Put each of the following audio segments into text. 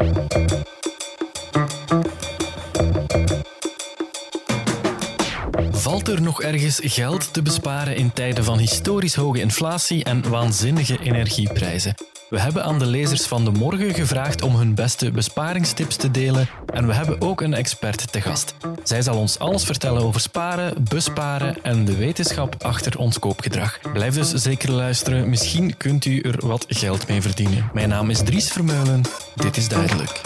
Bye. Valt er nog ergens geld te besparen in tijden van historisch hoge inflatie en waanzinnige energieprijzen? We hebben aan de lezers van de morgen gevraagd om hun beste besparingstips te delen en we hebben ook een expert te gast. Zij zal ons alles vertellen over sparen, besparen en de wetenschap achter ons koopgedrag. Blijf dus zeker luisteren, misschien kunt u er wat geld mee verdienen. Mijn naam is Dries Vermeulen, dit is Duidelijk.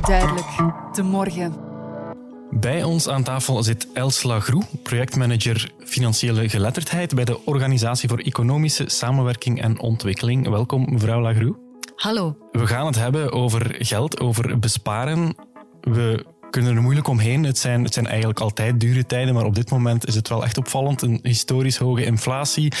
Duidelijk, de morgen. Bij ons aan tafel zit Els Lagroe, projectmanager financiële geletterdheid bij de Organisatie voor Economische Samenwerking en Ontwikkeling. Welkom, mevrouw Lagroe. Hallo. We gaan het hebben over geld, over besparen. We kunnen er moeilijk omheen. Het zijn, het zijn eigenlijk altijd dure tijden, maar op dit moment is het wel echt opvallend. Een historisch hoge inflatie,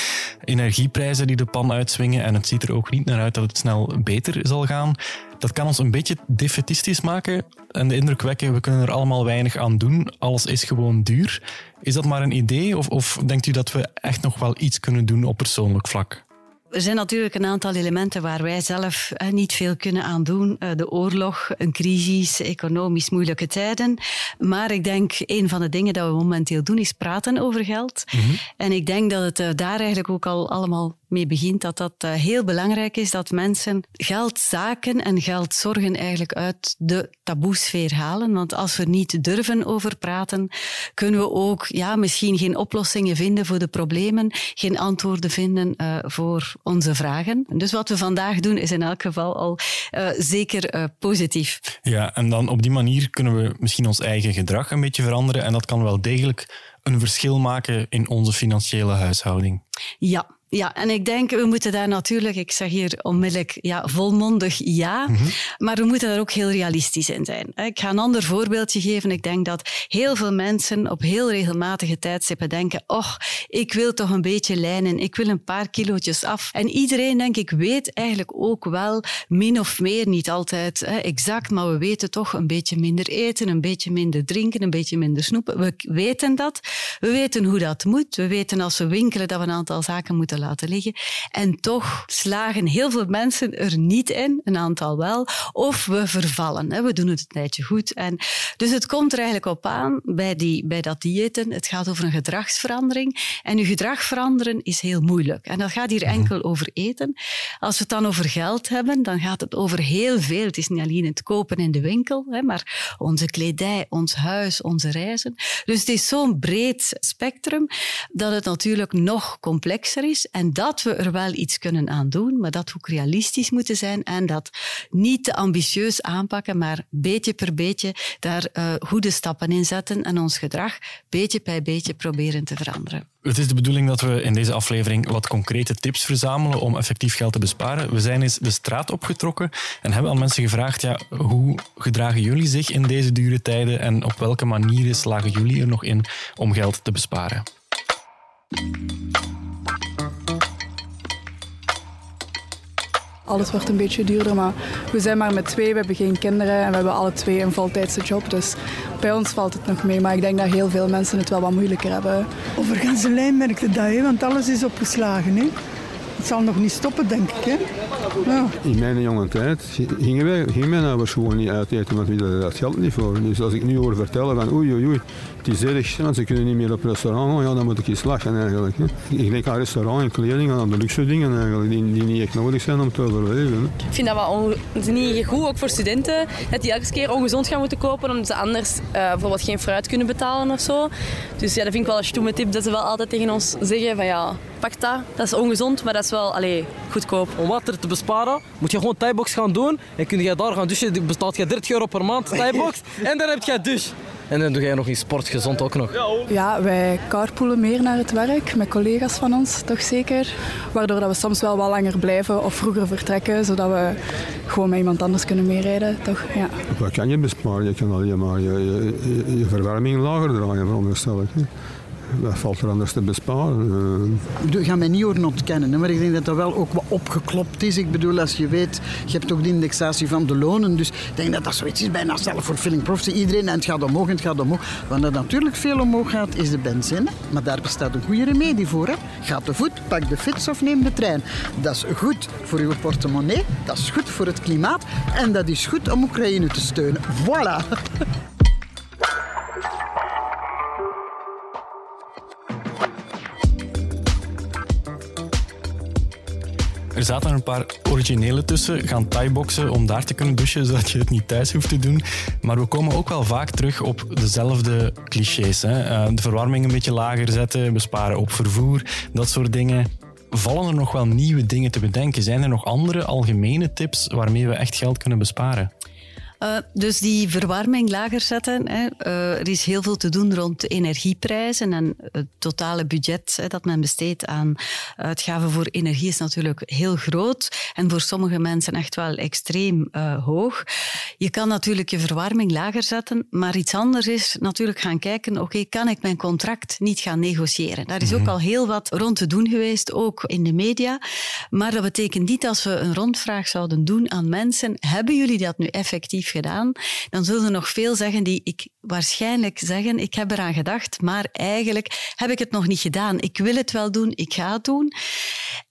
energieprijzen die de pan uitswingen en het ziet er ook niet naar uit dat het snel beter zal gaan. Dat kan ons een beetje defetistisch maken en de indruk wekken, we kunnen er allemaal weinig aan doen. Alles is gewoon duur. Is dat maar een idee of, of denkt u dat we echt nog wel iets kunnen doen op persoonlijk vlak? Er zijn natuurlijk een aantal elementen waar wij zelf niet veel kunnen aan doen. Eh, de oorlog, een crisis, economisch moeilijke tijden. Maar ik denk, een van de dingen dat we momenteel doen, is praten over geld. Mhm. En ik denk dat het eh, daar eigenlijk ook al allemaal mee begint, dat dat eh, heel belangrijk is dat mensen geldzaken en geldzorgen eigenlijk uit de taboesfeer halen. Want als we niet durven over praten, kunnen we ook ja, misschien geen oplossingen vinden voor de problemen, geen antwoorden vinden uh, voor onze vragen. Dus wat we vandaag doen is in elk geval al uh, zeker positief. Ja, en dan op die manier kunnen we misschien ons eigen gedrag een beetje veranderen en dat kan wel degelijk een verschil maken in onze financiële huishouding. Ja, ja, en ik denk, we moeten daar natuurlijk, ik zeg hier onmiddellijk ja, volmondig ja, mhm. maar we moeten daar ook heel realistisch in zijn. Ik ga een ander voorbeeldje geven. Ik denk dat heel veel mensen op heel regelmatige tijdstippen denken, och, ik wil toch een beetje lijnen, ik wil een paar kilootjes af. En iedereen, denk ik, weet eigenlijk ook wel, min of meer, niet altijd exact, maar we weten toch een beetje minder eten, een beetje minder drinken, een beetje minder snoepen. We weten dat. We weten hoe dat moet. We weten als we winkelen dat we een aantal zaken moeten laten liggen. En toch slagen heel veel mensen er niet in, een aantal wel, of we vervallen. We doen het een tijdje goed. En dus het komt er eigenlijk op aan bij, die, bij dat diëten. Het gaat over een gedragsverandering. En je gedrag veranderen is heel moeilijk. En dat gaat hier mhm. enkel over eten. Als we het dan over geld hebben, dan gaat het over heel veel. Het is niet alleen het kopen in de winkel, maar onze kledij, ons huis, onze reizen. Dus het is zo'n breed spectrum dat het natuurlijk nog complexer is. En dat we er wel iets kunnen aan doen, maar dat we ook realistisch moeten zijn en dat niet te ambitieus aanpakken, maar beetje per beetje daar uh, goede stappen in zetten en ons gedrag beetje bij beetje proberen te veranderen. Het is de bedoeling dat we in deze aflevering wat concrete tips verzamelen om effectief geld te besparen. We zijn eens de straat opgetrokken en hebben aan mensen gevraagd, ja, hoe gedragen jullie zich in deze dure tijden en op welke manieren slagen jullie er nog in om geld te besparen? Alles wordt een beetje duurder, maar we zijn maar met twee, we hebben geen kinderen en we hebben alle twee een voltijdse job. Dus bij ons valt het nog mee, maar ik denk dat heel veel mensen het wel wat moeilijker hebben. Over de lijn merkte dat, want alles is opgeslagen. Hè. Het zal nog niet stoppen, denk ik. Hè? Ja. In mijn jonge tijd gingen, wij, gingen mijn ouders gewoon niet uit eten, want we hadden dat geld niet voor. Dus als ik nu hoor vertellen van oei oei oei, het is erg, want ze kunnen niet meer op restaurant gaan, ja, dan moet ik eens lachen eigenlijk. Hè. Ik denk aan restaurant en kleding, aan de luxe dingen eigenlijk, die, die niet echt nodig zijn om te overleven. Hè. Ik vind dat wel niet goed, ook voor studenten, dat die elke keer ongezond gaan moeten kopen, omdat ze anders uh, bijvoorbeeld geen fruit kunnen betalen of zo. Dus ja, dat vind ik wel een stoeme tip, dat ze wel altijd tegen ons zeggen van ja, pak dat, dat is ongezond, maar dat is wel allee, goedkoop. Om water te besparen, moet je gewoon Thaibox gaan doen en kun je daar gaan douchen, bestaat je 30 euro per maand Thaibox en dan heb je douche. En dan doe jij nog in sport, gezond ook nog. Ja, wij carpoolen meer naar het werk, met collega's van ons toch zeker. Waardoor dat we soms wel wat langer blijven of vroeger vertrekken, zodat we gewoon met iemand anders kunnen meerijden. Toch? Ja. Wat kan je besparen? Je kan alleen maar je, je, je verwarming lager draaien, veronderstel ik. Wat valt er anders te besparen? Ik ga mij niet horen ontkennen, maar ik denk dat dat wel ook wat opgeklopt is. Ik bedoel, als je weet, je hebt ook de indexatie van de lonen. Dus ik denk dat dat zoiets is, bijna zelf voor prophecy. Iedereen, en het gaat omhoog en het gaat omhoog. Wanneer dat natuurlijk veel omhoog gaat, is de benzine. Maar daar bestaat een goede remedie voor. Hè. Ga te voet, pak de fiets of neem de trein. Dat is goed voor uw portemonnee, dat is goed voor het klimaat en dat is goed om Oekraïne te steunen. Voilà! Er zaten een paar originele tussen. Gaan thaiboxen om daar te kunnen douchen, zodat je het niet thuis hoeft te doen. Maar we komen ook wel vaak terug op dezelfde clichés. Hè? Eh, de verwarming een beetje lager zetten, besparen op vervoer, dat soort dingen. Vallen er nog wel nieuwe dingen te bedenken? Zijn er nog andere algemene tips waarmee we echt geld kunnen besparen? Uh, dus die verwarming lager zetten. Hè. Uh, er is heel veel te doen rond energieprijzen en het totale budget hè, dat men besteedt aan uitgaven voor energie is natuurlijk heel groot en voor sommige mensen echt wel extreem uh, hoog. Je kan natuurlijk je verwarming lager zetten, maar iets anders is natuurlijk gaan kijken, oké, okay, kan ik mijn contract niet gaan negociëren? Daar is ook al heel wat rond te doen geweest, ook in de media. Maar dat betekent niet als we een rondvraag zouden doen aan mensen, hebben jullie dat nu effectief gedaan, dan zullen er nog veel zeggen die ik waarschijnlijk zeggen, ik heb eraan gedacht, maar eigenlijk heb ik het nog niet gedaan. Ik wil het wel doen, ik ga het doen.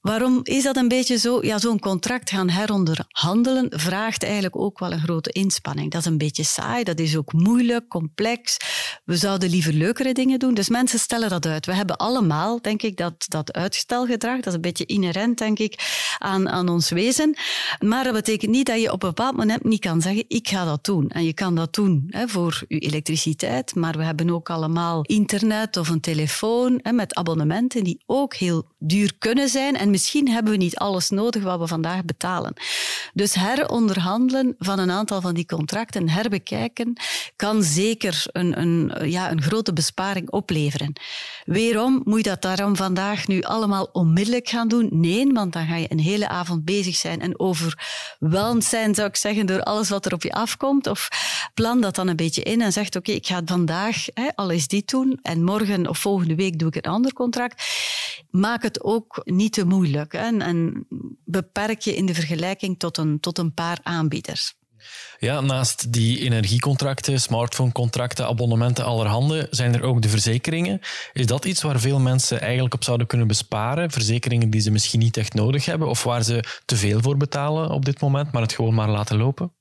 Waarom is dat een beetje zo? Ja, zo'n contract gaan heronderhandelen vraagt eigenlijk ook wel een grote inspanning. Dat is een beetje saai, dat is ook moeilijk, complex. We zouden liever leukere dingen doen. Dus mensen stellen dat uit. We hebben allemaal, denk ik, dat, dat uitstelgedrag. Dat is een beetje inherent, denk ik, aan, aan ons wezen. Maar dat betekent niet dat je op een bepaald moment niet kan zeggen, ik ga dat doen. En je kan dat doen hè, voor je elektriciteit, maar we hebben ook allemaal internet of een telefoon met abonnementen die ook heel duur kunnen zijn. Misschien hebben we niet alles nodig wat we vandaag betalen. Dus heronderhandelen van een aantal van die contracten, herbekijken, kan zeker een, een, ja, een grote besparing opleveren. Weerom moet je dat daarom vandaag nu allemaal onmiddellijk gaan doen? Nee, want dan ga je een hele avond bezig zijn en overweldigd zijn, zou ik zeggen, door alles wat er op je afkomt. Of plan dat dan een beetje in en zegt, oké, ik ga vandaag hè, al eens dit doen en morgen of volgende week doe ik een ander contract. Maak het ook niet te moeilijk hè, en beperk je in de vergelijking tot een, tot een paar aanbieders. Ja, naast die energiecontracten, smartphonecontracten, abonnementen allerhande, zijn er ook de verzekeringen. Is dat iets waar veel mensen eigenlijk op zouden kunnen besparen? Verzekeringen die ze misschien niet echt nodig hebben of waar ze te veel voor betalen op dit moment, maar het gewoon maar laten lopen?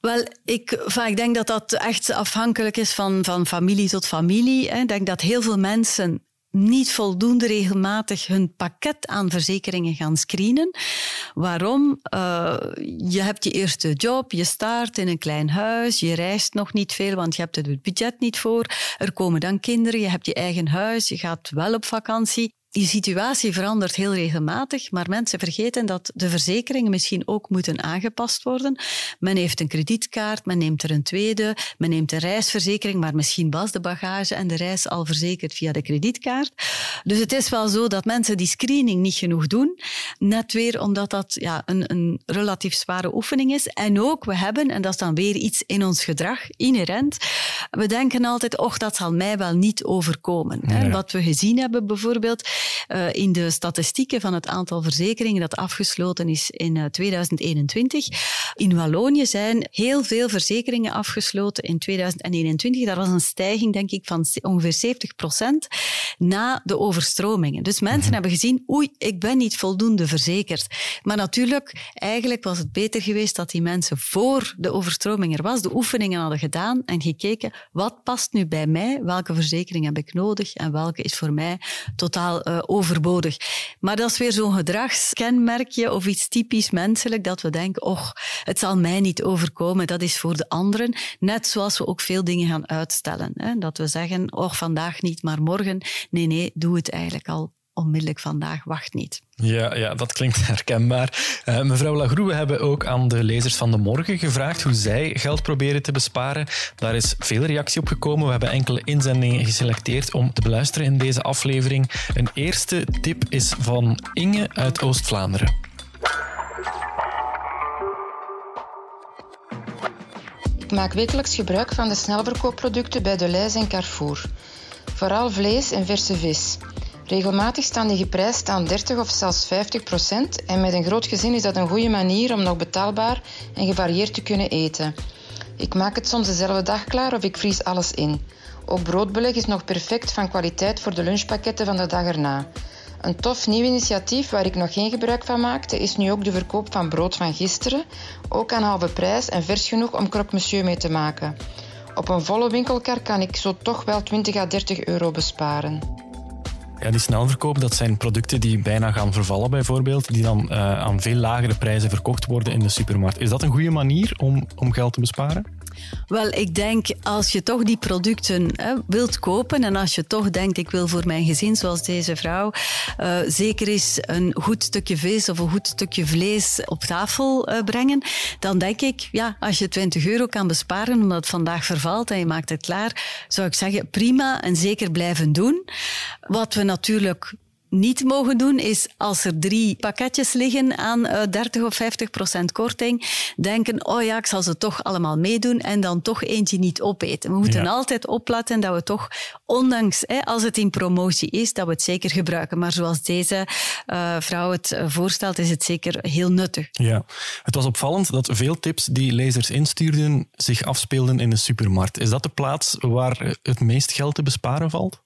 Wel, ik, ik denk dat dat echt afhankelijk is van, van familie tot familie. Ik denk dat heel veel mensen niet voldoende regelmatig hun pakket aan verzekeringen gaan screenen. Waarom? Uh, je hebt je eerste job, je start in een klein huis, je reist nog niet veel, want je hebt het budget niet voor. Er komen dan kinderen, je hebt je eigen huis, je gaat wel op vakantie die situatie verandert heel regelmatig, maar mensen vergeten dat de verzekeringen misschien ook moeten aangepast worden. Men heeft een kredietkaart, men neemt er een tweede, men neemt een reisverzekering, maar misschien was de bagage en de reis al verzekerd via de kredietkaart. Dus het is wel zo dat mensen die screening niet genoeg doen, net weer omdat dat ja, een, een relatief zware oefening is. En ook, we hebben, en dat is dan weer iets in ons gedrag, inherent, we denken altijd, och, dat zal mij wel niet overkomen. Ja. Wat we gezien hebben bijvoorbeeld, uh, in de statistieken van het aantal verzekeringen dat afgesloten is in uh, 2021. In Wallonië zijn heel veel verzekeringen afgesloten in 2021. Daar was een stijging, denk ik, van ongeveer 70 procent na de overstromingen. Dus mensen mhm. hebben gezien, oei, ik ben niet voldoende verzekerd. Maar natuurlijk, eigenlijk was het beter geweest dat die mensen voor de overstroming er was, de oefeningen hadden gedaan en gekeken, wat past nu bij mij? Welke verzekering heb ik nodig en welke is voor mij totaal uh, overbodig? Maar dat is weer zo'n gedragskenmerkje of iets typisch menselijk dat we denken, och, het zal mij niet overkomen, dat is voor de anderen. Net zoals we ook veel dingen gaan uitstellen. Hè? Dat we zeggen, och, vandaag niet, maar morgen. Nee, nee, doe het eigenlijk al onmiddellijk vandaag, wacht niet. Ja, ja dat klinkt herkenbaar. Uh, mevrouw Lagroe, we hebben ook aan de lezers van de morgen gevraagd hoe zij geld proberen te besparen. Daar is veel reactie op gekomen. We hebben enkele inzendingen geselecteerd om te beluisteren in deze aflevering. Een eerste tip is van Inge uit Oost-Vlaanderen. Ik maak wekelijks gebruik van de snelverkoopproducten bij Deleuze en Carrefour. Vooral vlees en verse vis. Regelmatig staan die geprijsd aan 30 of zelfs 50 procent en met een groot gezin is dat een goede manier om nog betaalbaar en gevarieerd te kunnen eten. Ik maak het soms dezelfde dag klaar of ik vries alles in. Ook broodbeleg is nog perfect van kwaliteit voor de lunchpakketten van de dag erna. Een tof nieuw initiatief waar ik nog geen gebruik van maakte, is nu ook de verkoop van brood van gisteren, ook aan halve prijs en vers genoeg om croque monsieur mee te maken. Op een volle winkelkar kan ik zo toch wel 20 à 30 euro besparen. Ja, die snelverkoop, dat zijn producten die bijna gaan vervallen bijvoorbeeld, die dan uh, aan veel lagere prijzen verkocht worden in de supermarkt. Is dat een goede manier om, om geld te besparen? Wel, ik denk als je toch die producten hè, wilt kopen en als je toch denkt ik wil voor mijn gezin, zoals deze vrouw, uh, zeker eens een goed stukje vis of een goed stukje vlees op tafel uh, brengen, dan denk ik, ja, als je 20 euro kan besparen omdat het vandaag vervalt en je maakt het klaar, zou ik zeggen prima en zeker blijven doen. Wat we natuurlijk niet mogen doen, is als er drie pakketjes liggen aan 30 of 50 procent korting, denken, oh ja, ik zal ze toch allemaal meedoen en dan toch eentje niet opeten. We moeten altijd opletten dat we toch, ondanks hè, als het in promotie is, dat we het zeker gebruiken. Maar zoals deze uh, vrouw het voorstelt, is het zeker heel nuttig. Ja, het was opvallend dat veel tips die lezers instuurden zich afspeelden in de supermarkt. Is dat de plaats waar het meest geld te besparen valt?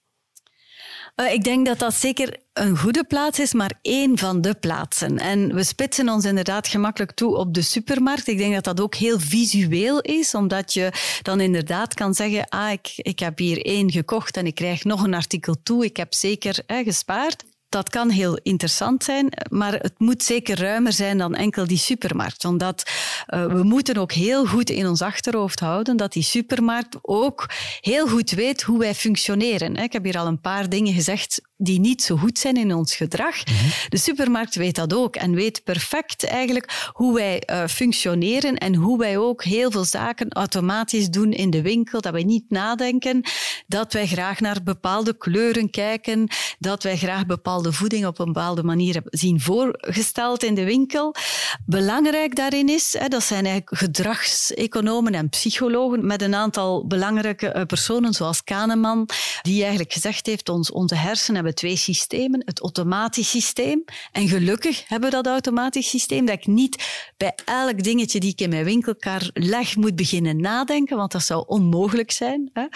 Uh, ik denk dat dat zeker een goede plaats is, maar één van de plaatsen. En we spitsen ons inderdaad gemakkelijk toe op de supermarkt. Ik denk dat dat ook heel visueel is, omdat je dan inderdaad kan zeggen, ah, ik, ik heb hier één gekocht en ik krijg nog een artikel toe. Ik heb zeker gespaard. Dat kan heel interessant zijn, maar het moet zeker ruimer zijn dan enkel die supermarkt. Omdat uh, we moeten ook heel goed in ons achterhoofd houden dat die supermarkt ook heel goed weet hoe wij functioneren. Ik heb hier al een paar dingen gezegd die niet zo goed zijn in ons gedrag. Mm -hmm. De supermarkt weet dat ook en weet perfect eigenlijk hoe wij uh, functioneren en hoe wij ook heel veel zaken automatisch doen in de winkel, dat wij niet nadenken, dat wij graag naar bepaalde kleuren kijken, dat wij graag bepaalde voeding op een bepaalde manier zien voorgesteld in de winkel. Belangrijk daarin is, hè, dat zijn eigenlijk gedragseconomen en psychologen met een aantal belangrijke uh, personen, zoals Kahneman, die eigenlijk gezegd heeft, ons, onze hersenen twee systemen. Het automatisch systeem. En gelukkig hebben we dat automatisch systeem, dat ik niet bij elk dingetje die ik in mijn winkelkar leg moet beginnen nadenken, want dat zou onmogelijk zijn. Hè.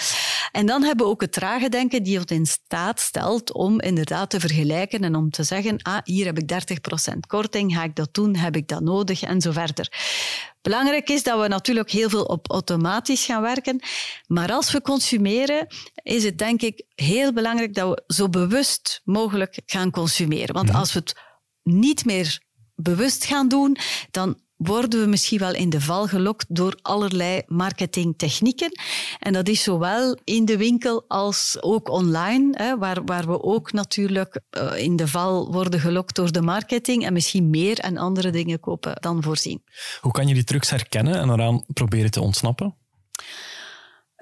En dan hebben we ook het trage denken die ons in staat stelt om inderdaad te vergelijken en om te zeggen, ah, hier heb ik 30% korting, ga ik dat doen, heb ik dat nodig en zo verder. Belangrijk is dat we natuurlijk heel veel op automatisch gaan werken. Maar als we consumeren, is het denk ik heel belangrijk dat we zo bewust mogelijk gaan consumeren. Want als we het niet meer bewust gaan doen, dan worden we misschien wel in de val gelokt door allerlei marketingtechnieken. En dat is zowel in de winkel als ook online, hè, waar, waar we ook natuurlijk uh, in de val worden gelokt door de marketing en misschien meer en andere dingen kopen dan voorzien. Hoe kan je die trucs herkennen en eraan proberen te ontsnappen?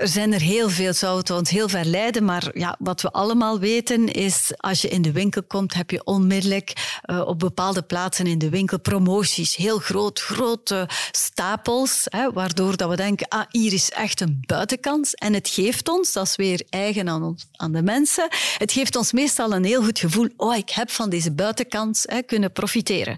Er zijn er heel veel, zou het ons heel ver leiden. Maar ja, wat we allemaal weten is, als je in de winkel komt, heb je onmiddellijk uh, op bepaalde plaatsen in de winkel promoties. Heel groot, grote stapels, hè, waardoor dat we denken, ah, hier is echt een buitenkans. En het geeft ons, dat is weer eigen aan, ons, aan de mensen, het geeft ons meestal een heel goed gevoel, oh, ik heb van deze buitenkans hè, kunnen profiteren.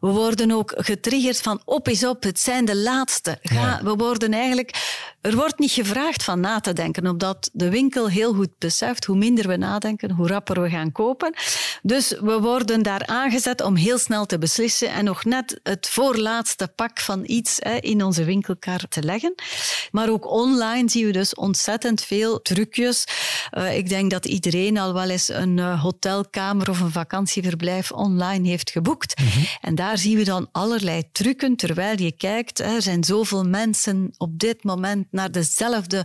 We worden ook getriggerd van, op is op, het zijn de laatste. Ga, ja. We worden eigenlijk, er wordt niet gevraagd van na te denken, omdat de winkel heel goed beseft hoe minder we nadenken, hoe rapper we gaan kopen. Dus we worden daar aangezet om heel snel te beslissen en nog net het voorlaatste pak van iets hè, in onze winkelkar te leggen. Maar ook online zien we dus ontzettend veel trucjes. Uh, ik denk dat iedereen al wel eens een uh, hotelkamer of een vakantieverblijf online heeft geboekt. Mm -hmm. En daar zien we dan allerlei trucken terwijl je kijkt. Er zijn zoveel mensen op dit moment naar dezelfde de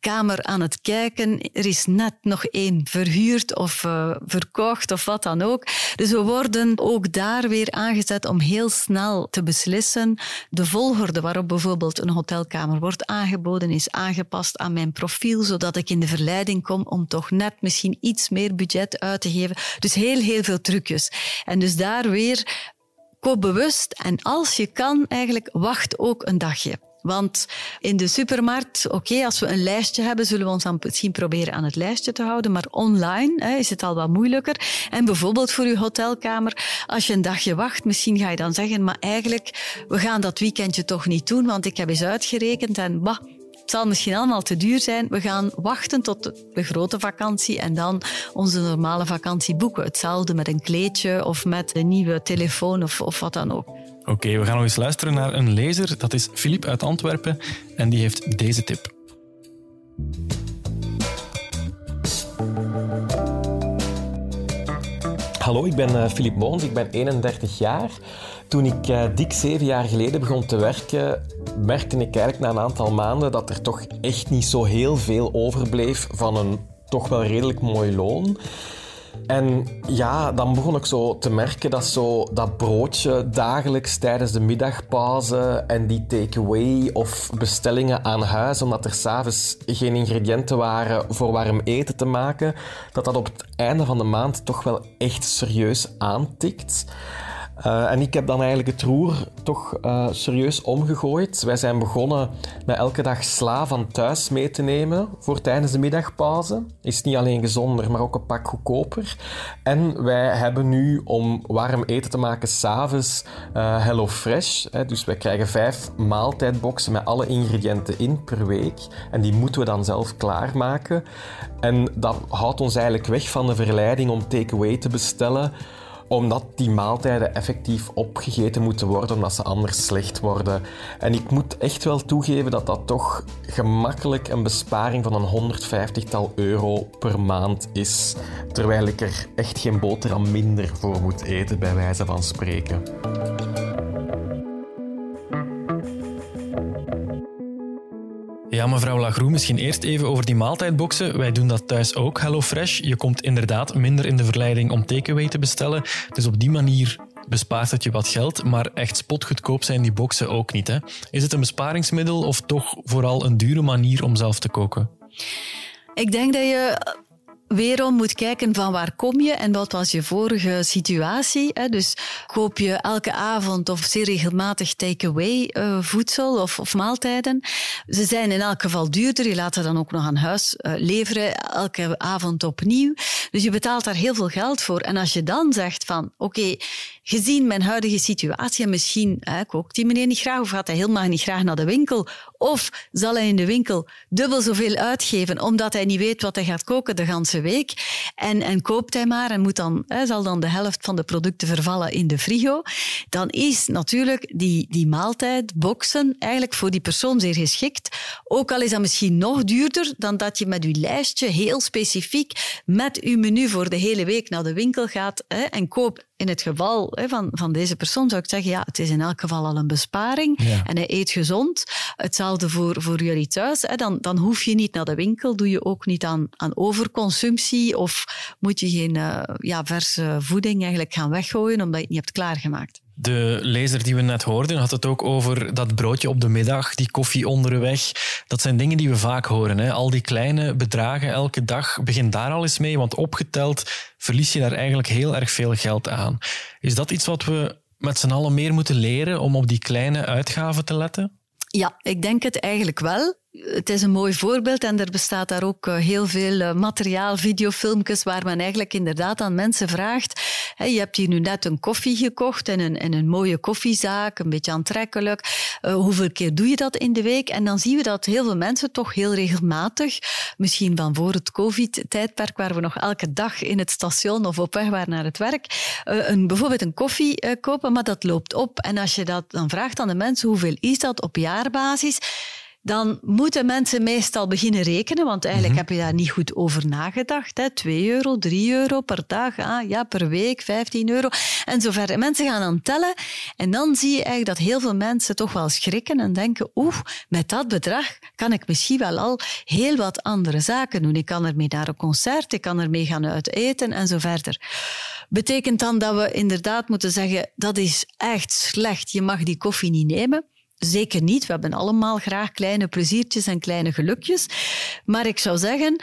kamer aan het kijken. Er is net nog één verhuurd of uh, verkocht of wat dan ook. Dus we worden ook daar weer aangezet om heel snel te beslissen. De volgorde waarop bijvoorbeeld een hotelkamer wordt aangeboden is aangepast aan mijn profiel, zodat ik in de verleiding kom om toch net misschien iets meer budget uit te geven. Dus heel, heel veel trucjes. En dus daar weer koop bewust en als je kan, eigenlijk wacht ook een dagje. Want in de supermarkt, oké, als we een lijstje hebben, zullen we ons dan misschien proberen aan het lijstje te houden. Maar online hè, is het al wat moeilijker. En bijvoorbeeld voor uw hotelkamer, als je een dagje wacht, misschien ga je dan zeggen, maar eigenlijk, we gaan dat weekendje toch niet doen, want ik heb eens uitgerekend en bah, het zal misschien allemaal te duur zijn. We gaan wachten tot de grote vakantie en dan onze normale vakantie boeken. Hetzelfde met een kleedje of met een nieuwe telefoon of, of wat dan ook. Oké, we gaan nog eens luisteren naar een lezer. Dat is Filip uit Antwerpen en die heeft deze tip. Hallo, ik ben Filip Moons, ik ben 31 jaar. Toen ik uh, dik zeven jaar geleden begon te werken, merkte ik eigenlijk na een aantal maanden dat er toch echt niet zo heel veel overbleef van een toch wel redelijk mooi loon. En ja, dan begon ik zo te merken dat zo dat broodje dagelijks tijdens de middagpauze en die takeaway of bestellingen aan huis, omdat er s'avonds geen ingrediënten waren voor warm eten te maken, dat dat op het einde van de maand toch wel echt serieus aantikt. Uh, en ik heb dan eigenlijk het roer toch uh, serieus omgegooid. Wij zijn begonnen met elke dag sla van thuis mee te nemen voor tijdens de middagpauze. Is niet alleen gezonder, maar ook een pak goedkoper. En wij hebben nu om warm eten te maken s'avonds uh, Hello Fresh. Hè, dus wij krijgen vijf maaltijdboxen met alle ingrediënten in per week. En die moeten we dan zelf klaarmaken. En dat houdt ons eigenlijk weg van de verleiding om takeaway te bestellen omdat die maaltijden effectief opgegeten moeten worden, omdat ze anders slecht worden. En ik moet echt wel toegeven dat dat toch gemakkelijk een besparing van een 150-tal euro per maand is. Terwijl ik er echt geen boterham minder voor moet eten, bij wijze van spreken. Ja, mevrouw Lagroe, misschien eerst even over die maaltijdboxen. Wij doen dat thuis ook, HelloFresh. Je komt inderdaad minder in de verleiding om takeaway te bestellen. Dus op die manier bespaart het je wat geld, maar echt spotgoedkoop zijn die boxen ook niet. Hè? Is het een besparingsmiddel of toch vooral een dure manier om zelf te koken? Ik denk dat je weerom moet kijken van waar kom je en wat was je vorige situatie. Dus koop je elke avond of zeer regelmatig take-away uh, voedsel of, of, maaltijden. Ze zijn in elk geval duurder. Je laat ze dan ook nog aan huis uh, leveren, elke avond opnieuw. Dus je betaalt daar heel veel geld voor. En als je dan zegt van, oké, gezien mijn huidige situatie, en misschien hè, kookt die meneer niet graag of gaat hij helemaal niet graag naar de winkel, of zal hij in de winkel dubbel zoveel uitgeven omdat hij niet weet wat hij gaat koken de ganse week, en, en koopt hij maar en moet dan, hè, zal dan de helft van de producten vervallen in de frigo, dan is natuurlijk die, die maaltijdboxen eigenlijk voor die persoon zeer geschikt. Ook al is dat misschien nog duurder dan dat je met je lijstje heel specifiek met je menu voor de hele week naar de winkel gaat hè, en koopt in het geval hè, van, van deze persoon zou ik zeggen, ja, het is in elk geval al een besparing en hij eet gezond. Hetzelfde voor, voor jullie thuis. Hè. Dan, dan hoef je niet naar de winkel, doe je ook niet aan, aan overconsumptie of moet je geen uh, ja, verse voeding eigenlijk gaan weggooien omdat je het niet hebt klaargemaakt. De lezer die we net hoorden had het ook over dat broodje op de middag, die koffie onderweg. Dat zijn dingen die we vaak horen. Hè? Al die kleine bedragen elke dag, begin daar al eens mee, want opgeteld verlies je daar eigenlijk heel erg veel geld aan. Is dat iets wat we met z'n allen meer moeten leren om op die kleine uitgaven te letten? Ja, ik denk het eigenlijk wel. Het is een mooi voorbeeld en er bestaat daar ook eh, heel veel eh, materiaal, videofilmpjes, waar men eigenlijk inderdaad aan mensen vraagt. Je hebt hier nu net een koffie gekocht in een, een mooie koffiezaak, een beetje aantrekkelijk. Uh, hoeveel keer doe je dat in de week? En dan zien we dat heel veel mensen toch heel regelmatig, misschien van voor het COVID-tijdperk, waar we nog elke dag in het station of op weg waren naar het werk, een, bijvoorbeeld een koffie kopen, maar dat loopt op. En als je dat dan vraagt aan de mensen, hoeveel is dat op jaarbasis? Dan moeten mensen meestal beginnen rekenen, want eigenlijk mhm. heb je daar niet goed over nagedacht. Hè. 2 euro, 3 euro per dag, ah, ja, per week 15 euro en zo verder. Mensen gaan dan tellen en dan zie je eigenlijk dat heel veel mensen toch wel schrikken en denken, oeh, met dat bedrag kan ik misschien wel al heel wat andere zaken doen. Ik kan ermee naar een concert, ik kan ermee gaan uit eten en zo verder. Betekent dan dat we inderdaad moeten zeggen, dat is echt slecht, je mag die koffie niet nemen? Zeker niet. We hebben allemaal graag kleine pleziertjes en kleine gelukjes. Maar ik zou zeggen,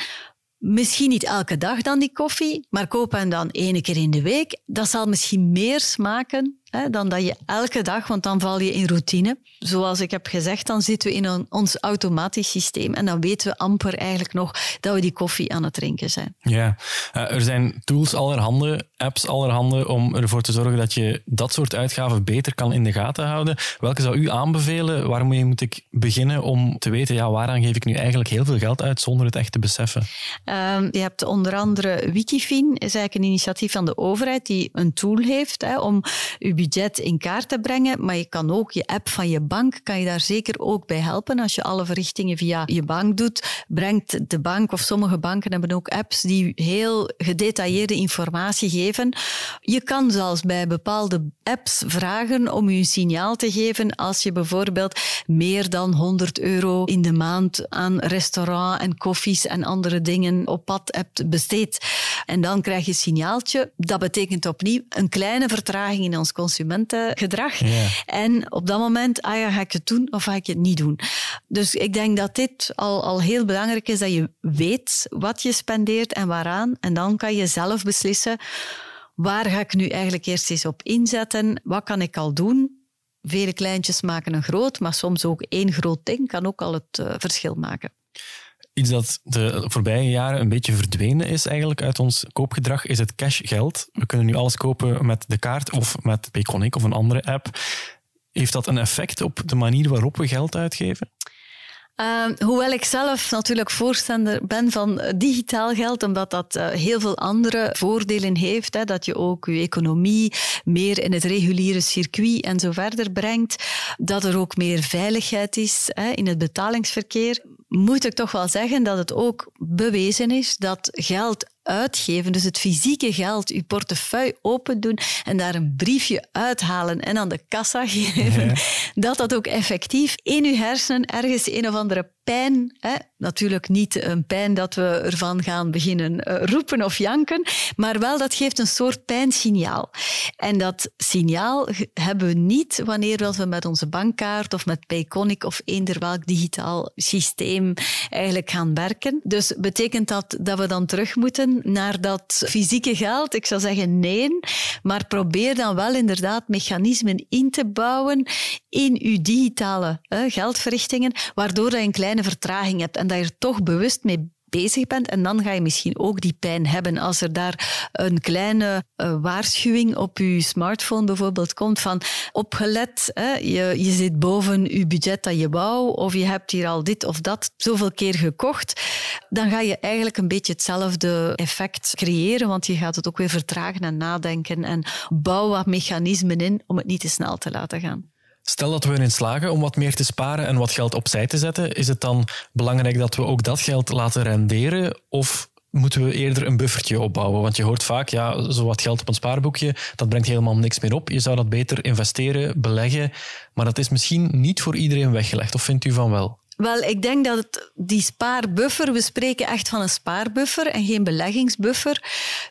misschien niet elke dag dan die koffie, maar koop hem dan één keer in de week. Dat zal misschien meer smaken hè, dan dat je elke dag, want dan val je in routine. Zoals ik heb gezegd, dan zitten we in een, ons automatisch systeem en dan weten we amper eigenlijk nog dat we die koffie aan het drinken zijn. Ja, uh, er zijn tools allerhande, apps allerhande om ervoor te zorgen dat je dat soort uitgaven beter kan in de gaten houden. Welke zou u aanbevelen? Waarmee moet ik beginnen om te weten, ja, waaraan geef ik nu eigenlijk heel veel geld uit zonder het echt te beseffen? Um, je hebt onder andere Wikifin, is eigenlijk een initiatief van de overheid die een tool heeft hè, om je budget in kaart te brengen. Maar je kan ook je app van je bank, kan je daar zeker ook bij helpen. Als je alle verrichtingen via je bank doet, brengt de bank of sommige banken hebben ook apps die heel gedetailleerde informatie geven. Je kan zelfs bij bepaalde apps vragen om je een signaal te geven als je bijvoorbeeld meer dan 100 euro in de maand aan restaurant en koffies en andere dingen op pad hebt besteed. En dan krijg je een signaaltje. Dat betekent opnieuw een kleine vertraging in ons consumentengedrag. Ja. En op dat moment, ah ja, ga ik het doen of ga ik het niet doen? Dus ik denk dat dit al, al heel belangrijk is, dat je weet wat je spendeert en waaraan. En dan kan je zelf beslissen, waar ga ik nu eigenlijk eerst eens op inzetten? Wat kan ik al doen? Vele kleintjes maken een groot, maar soms ook één groot ding kan ook al het uh, verschil maken. Iets dat de voorbije jaren een beetje verdwenen is eigenlijk uit ons koopgedrag, is het cashgeld. We kunnen nu alles kopen met de kaart of met Payconic of een andere app. Heeft dat een effect op de manier waarop we geld uitgeven? Uh, hoewel ik zelf natuurlijk voorstander ben van digitaal geld, omdat dat uh, heel veel andere voordelen heeft. Hè, dat je ook je economie meer in het reguliere circuit en zo verder brengt. Dat er ook meer veiligheid is hè, in het betalingsverkeer. Moet ik toch wel zeggen dat het ook bewezen is dat geld uitgeven, dus het fysieke geld, uw portefeuille open doen en daar een briefje uithalen en aan de kassa geven, dat dat ook effectief in uw hersenen ergens een of andere pijn, hè, natuurlijk niet een pijn dat we ervan gaan beginnen uh, roepen of janken, maar wel dat geeft een soort pijnsignaal. En dat signaal hebben we niet wanneer we met onze bankkaart of met Payconic of eender welk digitaal systeem eigenlijk gaan werken. Dus betekent dat dat we dan terug moeten naar dat fysieke geld? Ik zou zeggen nee, maar probeer dan wel inderdaad mechanismen in te bouwen in uw digitale geldverrichtingen, waardoor je een kleine vertraging hebt en dat je er toch bewust mee bezig bent. En dan ga je misschien ook die pijn hebben. Als er daar een kleine uh, waarschuwing op je smartphone bijvoorbeeld komt van opgelet, hè, je, je zit boven je budget dat je wou of je hebt hier al dit of dat zoveel keer gekocht, dan ga je eigenlijk een beetje hetzelfde effect creëren, want je gaat het ook weer vertragen en nadenken en bouw wat mechanismen in om het niet te snel te laten gaan. Stel dat we erin slagen om wat meer te sparen en wat geld opzij te zetten, is het dan belangrijk dat we ook dat geld laten renderen? Of moeten we eerder een buffertje opbouwen? Want je hoort vaak, ja, zo wat geld op een spaarboekje, dat brengt helemaal niks meer op. Je zou dat beter investeren, beleggen. Maar dat is misschien niet voor iedereen weggelegd. Of vindt u van wel? Wel, ik denk dat het, die spaarbuffer, we spreken echt van een spaarbuffer en geen beleggingsbuffer.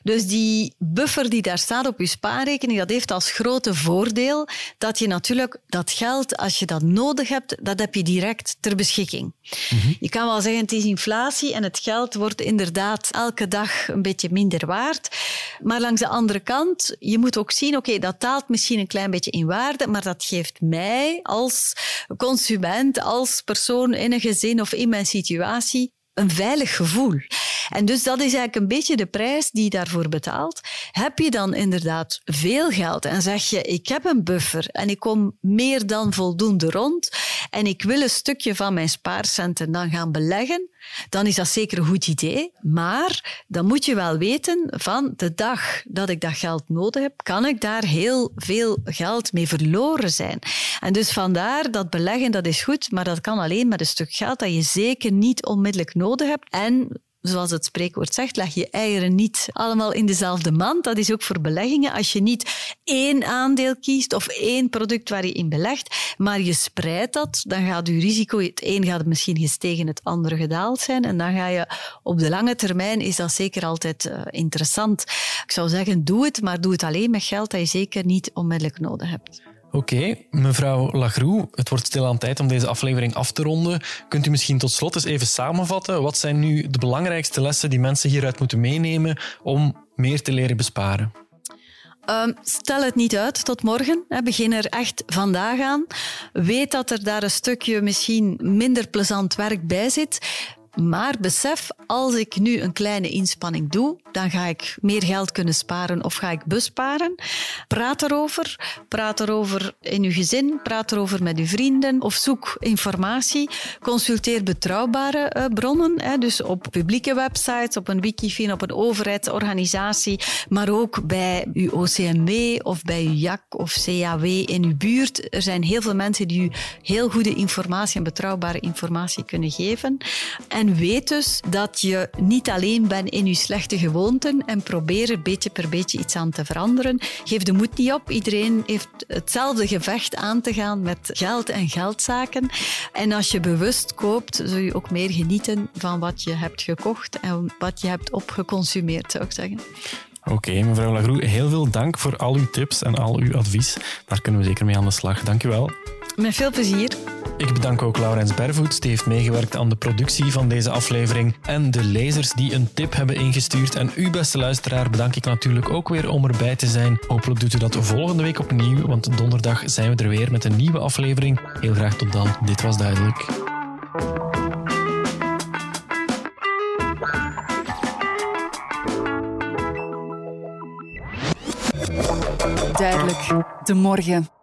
Dus die buffer die daar staat op je spaarrekening, dat heeft als grote voordeel dat je natuurlijk dat geld, als je dat nodig hebt, dat heb je direct ter beschikking. Mhm. Je kan wel zeggen, het is inflatie en het geld wordt inderdaad elke dag een beetje minder waard. Maar langs de andere kant, je moet ook zien, oké, dat daalt misschien een klein beetje in waarde, maar dat geeft mij als consument, als persoon in een gezin of in mijn situatie een veilig gevoel. En dus dat is eigenlijk een beetje de prijs die je daarvoor betaalt. Heb je dan inderdaad veel geld en zeg je, ik heb een buffer en ik kom meer dan voldoende rond en ik wil een stukje van mijn spaarcenten dan gaan beleggen, dan is dat zeker een goed idee. Maar dan moet je wel weten van de dag dat ik dat geld nodig heb, kan ik daar heel veel geld mee verloren zijn. En dus vandaar dat beleggen, dat is goed, maar dat kan alleen met een stuk geld dat je zeker niet onmiddellijk nodig hebt. En zoals het spreekwoord zegt, leg je eieren niet allemaal in dezelfde mand. Dat is ook voor beleggingen. Als je niet één aandeel kiest of één product waar je in belegt, maar je spreidt dat, dan gaat je risico, het een gaat misschien gestegen, het andere gedaald zijn. En dan ga je op de lange termijn, is dat zeker altijd uh, interessant. Ik zou zeggen, doe het, maar doe het alleen met geld dat je zeker niet onmiddellijk nodig hebt. Oké, mevrouw Lagroe, het wordt stilaan tijd om deze aflevering af te ronden. Kunt u misschien tot slot eens even samenvatten? Wat zijn nu de belangrijkste lessen die mensen hieruit moeten meenemen om meer te leren besparen? Ehm, stel het niet uit tot morgen. Hè. Begin er echt vandaag aan. Weet dat er daar een stukje misschien minder plezant werk bij zit. Maar besef, als ik nu een kleine inspanning doe, dan ga ik meer geld kunnen sparen of ga ik besparen. Praat erover. Praat erover in uw gezin. Praat erover met uw vrienden of zoek informatie. Consulteer betrouwbare uh, bronnen. Dus op publieke websites, op een wikifin, op een overheidsorganisatie, maar ook bij uw OCMW of bij uw JAK of CAW in uw buurt. Er zijn heel veel mensen die u heel goede informatie en betrouwbare informatie kunnen geven. En en weet dus dat je niet alleen bent in je slechte gewoonten en probeer beetje per beetje iets aan te veranderen. Geef de moed niet op. Iedereen heeft hetzelfde gevecht aan te gaan met geld en geldzaken. En als je bewust koopt, zul je ook meer genieten van wat je hebt gekocht en wat je hebt opgeconsumeerd, zou ik zeggen. Oké, mevrouw Lagroe, heel veel dank voor al uw tips en al uw advies. Daar kunnen we zeker mee aan de slag. Dank u wel. Met veel plezier. Ik bedank ook Laurens Bervoets, die heeft meegewerkt aan de productie van deze aflevering. En de lezers die een tip hebben ingestuurd. En u, beste luisteraar, bedank ik natuurlijk ook weer om erbij te zijn. Hopelijk doet u dat volgende week opnieuw, want donderdag zijn we er weer met een nieuwe aflevering. Heel graag tot dan. Dit was duidelijk. Duidelijk. De morgen.